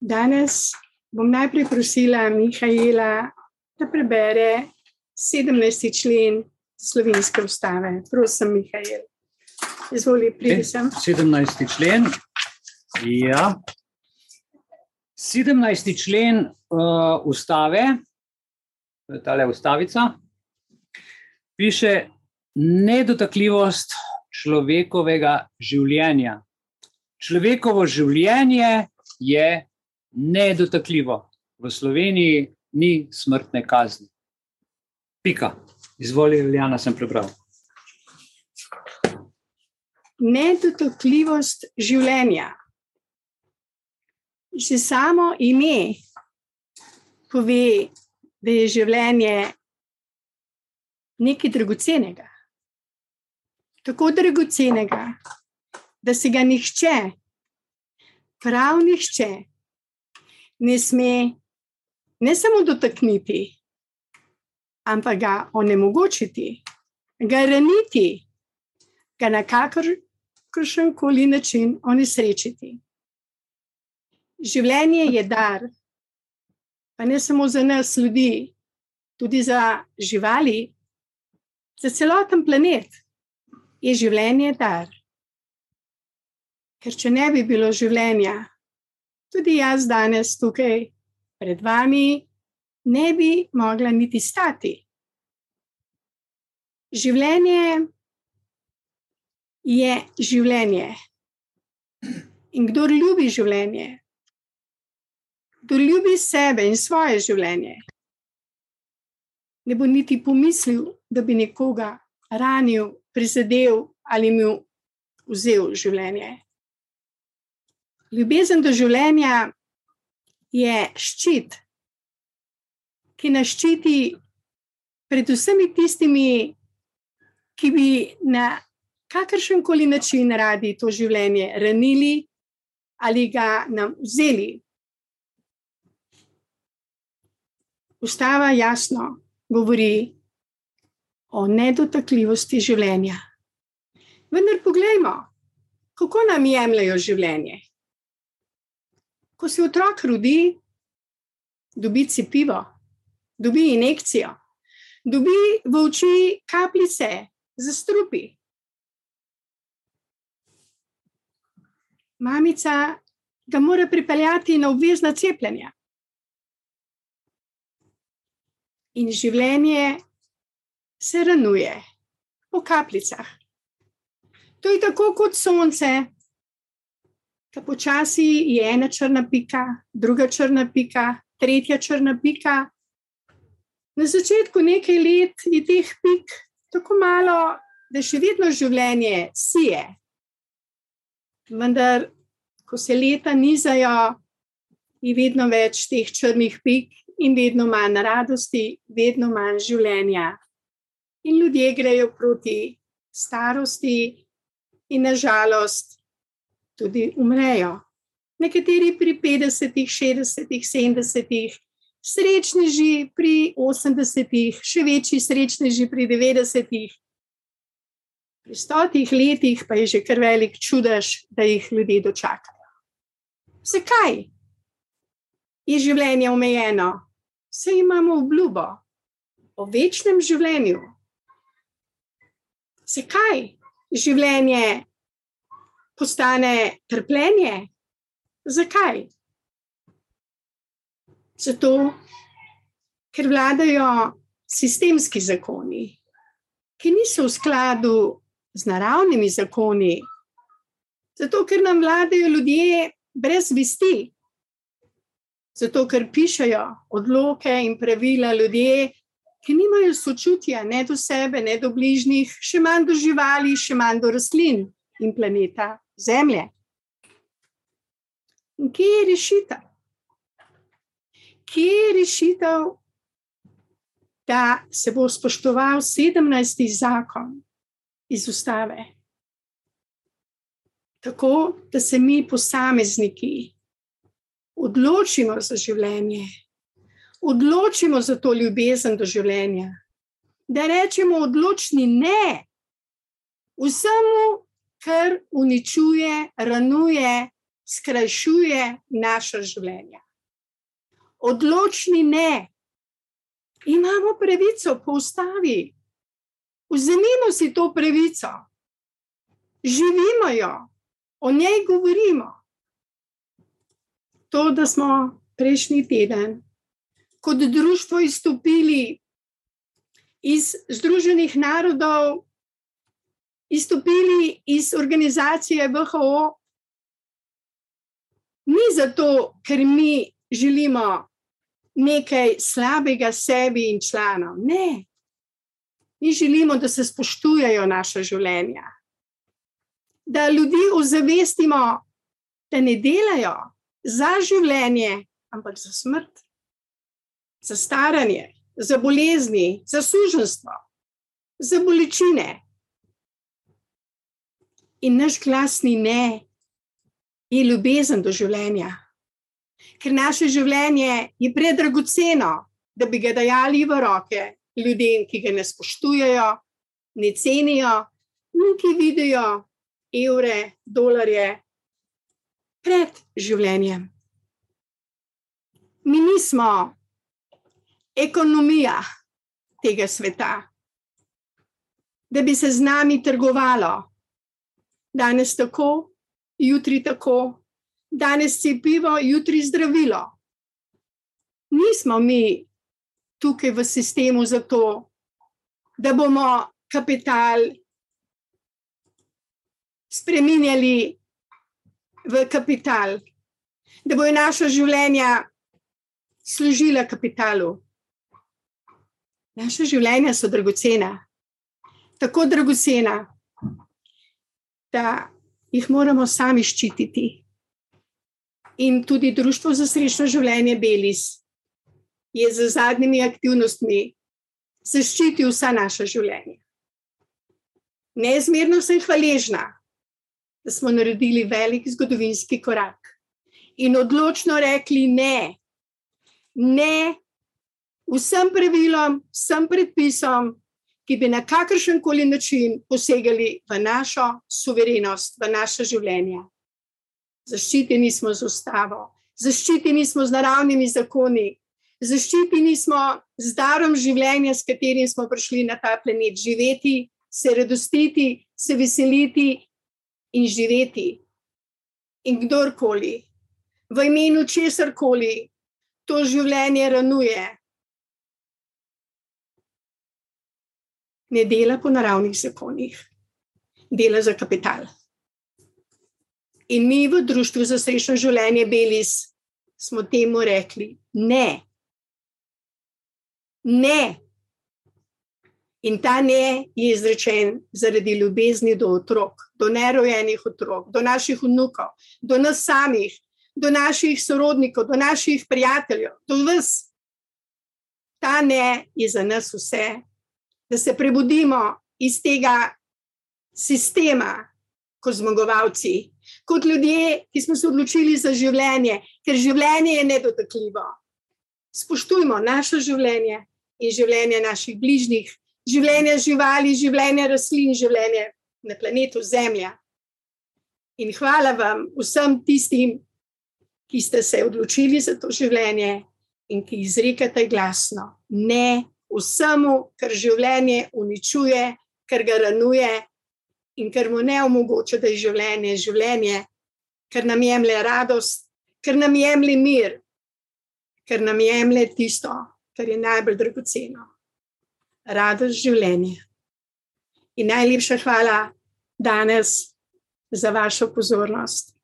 Danes bom najprej prosila Mihajla, da prebere 17. člen slovenske ustave. Prosim, Mihajl. Izvoli, pridi sem. 17. člen. Ja. 17. člen uh, ustave, to je tale ustavica, piše nedotakljivost človekovega življenja. Človekovo življenje je nedotakljivo. V Sloveniji ni smrtne kazni. Pika. Izvoli, Ljana, sem prebral. Nedotakljivost življenja. Že samo ime pove, da je življenje nekaj dragocenega. Tako dragocenega, da se ga nihče, prav nihče, ne sme ne samo dotakniti, ampak ga onemogočiti, ga raniti, ga na kakršen koli način onesrečiti. Življenje je dar, pa ne samo za nas, ljudi, tudi za živali, za celoten planet je življenje dar. Ker če ne bi bilo življenja, tudi jaz danes tukaj pred vami ne bi mogla niti stati. Življenje je življenje. In kdo ljubi življenje, kdo ljubi sebe in svoje življenje, ne bo niti pomislil, da bi nekoga ranil, prizadel ali mu vzel življenje. Ljubezen do življenja je ščit, ki nas ščiti pred vsemi tistimi, ki bi na kakršen koli način radi to življenje ranili ali ga nam vzeli. Ustava jasno govori o nedotakljivosti življenja. Vendar poglejmo, kako nam jemljajo življenje ko se otrok rodi, dobi cepivo, dobi injekcijo, dobi v oči kapljice za strupi. Mamica ga mora pripeljati na obvezna cepljenja. In življenje se ranuje po kapljicah. To je tako kot sonce, počasi je ena črna pika, druga črna pika, tretja črna pika. Na začetku nekaj let je teh pik tako malo, da še vedno življenje sije. Vendar, ko se leta nizajo, je vedno več teh črnih pik in vedno manj radosti, vedno manj življenja. In ljudje grejo proti starosti, in nažalost, tudi umrejo. Nekateri pri 50, 60, 70, srečneži pri 80, še večji srečneži pri 90. Pri stotih letih pa je že kar velik čudež, da jih ljudje dočakajo. Zakaj je življenje omejeno? Vse imamo obljubo o večnem življenju. Zakaj življenje postane trpljenje. Zakaj? Zato, ker vladajo sistemski zakoni, ki niso v skladu z naravnimi zakoni, zato, ker nam vladajo ljudje brez vesti, zato, ker pišajo odloke in pravila ljudje, ki nimajo sočutja ne do sebe, ne do bližnjih, še manj do živali, še manj do rastlin in planeta. Zemlje. In kje je rešitev? Kje je rešitev, da se bo spoštoval 17. zakon iz ustave? Tako, da se mi, posamezniki, odločimo za življenje, odločimo za to ljubezen do življenja, da rečemo odločni ne vsemu, kar uničuje, ranuje, skrajšuje naša življenja. Odločni ne. Imamo pravico po ustavi. Vzemimo si to pravico, živimo jo, o njej govorimo. To, da smo prejšnji teden kot društvo izstopili iz Združenih narodov, izstopili iz organizacije VHO, ni zato, ker mi želimo nekaj slabega sebi in članom. Ne, mi želimo, da se spoštujejo naša življenja, da ljudi ozavestimo, da ne delajo za življenje, ampak za smrt, za staranje, za bolezni, za suženstvo, za bolečine. In naš glasni ne je ljubezen do življenja. Ker naše življenje je predragoceno, da bi ga dajali v roke ljudem, ki ga ne spoštujejo, ne cenijo, ki vidijo evre, dolarje pred življenjem. Mi nismo ekonomija tega sveta, da bi se z nami trgovalo, danes tako, jutri tako, danes cepivo, jutri zdravilo. Nismo mi tukaj v sistemu zato, da bomo kapital spremenjali v kapital, da bojo naša življenja služila kapitalu. Naša življenja so dragocena, tako dragocena, da jih moramo sami ščititi. In tudi Društvo za srečno življenje Belis je z zadnjimi aktivnostmi zaščitil vsa naša življenja. Neizmerno sem hvaležna, da smo naredili velik zgodovinski korak in odločno rekli ne, ne vsem pravilom, vsem predpisom, ki bi na kakršen koli način posegali v našo suverenost, v naše življenje. Zaščiteni smo z ustavo, zaščiteni smo z naravnimi zakoni, zaščiteni smo z darom življenja, s katerim smo prišli na ta planet živeti, se radostiti, se veseliti in živeti. In kdorkoli, v imenu česar koli, to življenje ranuje, ne dela po naravnih zakonih, dela za kapital. In mi v Društvu za srečno življenje Belis smo temu rekli: ne. Ne. In ta ne je izrečen zaradi ljubezni do otrok, do nerojenih otrok, do naših vnukov, do nas samih, do naših sorodnikov, do naših prijateljev, do vse. Ta ne je za nas vse, da se prebudimo iz tega sistema, kot zmagovalci, kot ljudje, ki smo se odločili za življenje, ker življenje je nedotakljivo. Spoštujmo naše življenje in življenje naših bližnjih, življenje živali, življenje rastlin, življenje na planetu Zemlja. In hvala vam vsem tistim, ki ste se odločili za to življenje in ki izrekate glasno: Ne vsemu, kar življenje uničuje, kar ga ranuje in kar mu ne omogoča, da je življenje življenje, ker nam jemlje radost, ker nam jemlje mir, ker nam jemlje tisto, kar je najbolj dragoceno. Radost življenja. In najlepša hvala danes za vašo pozornost.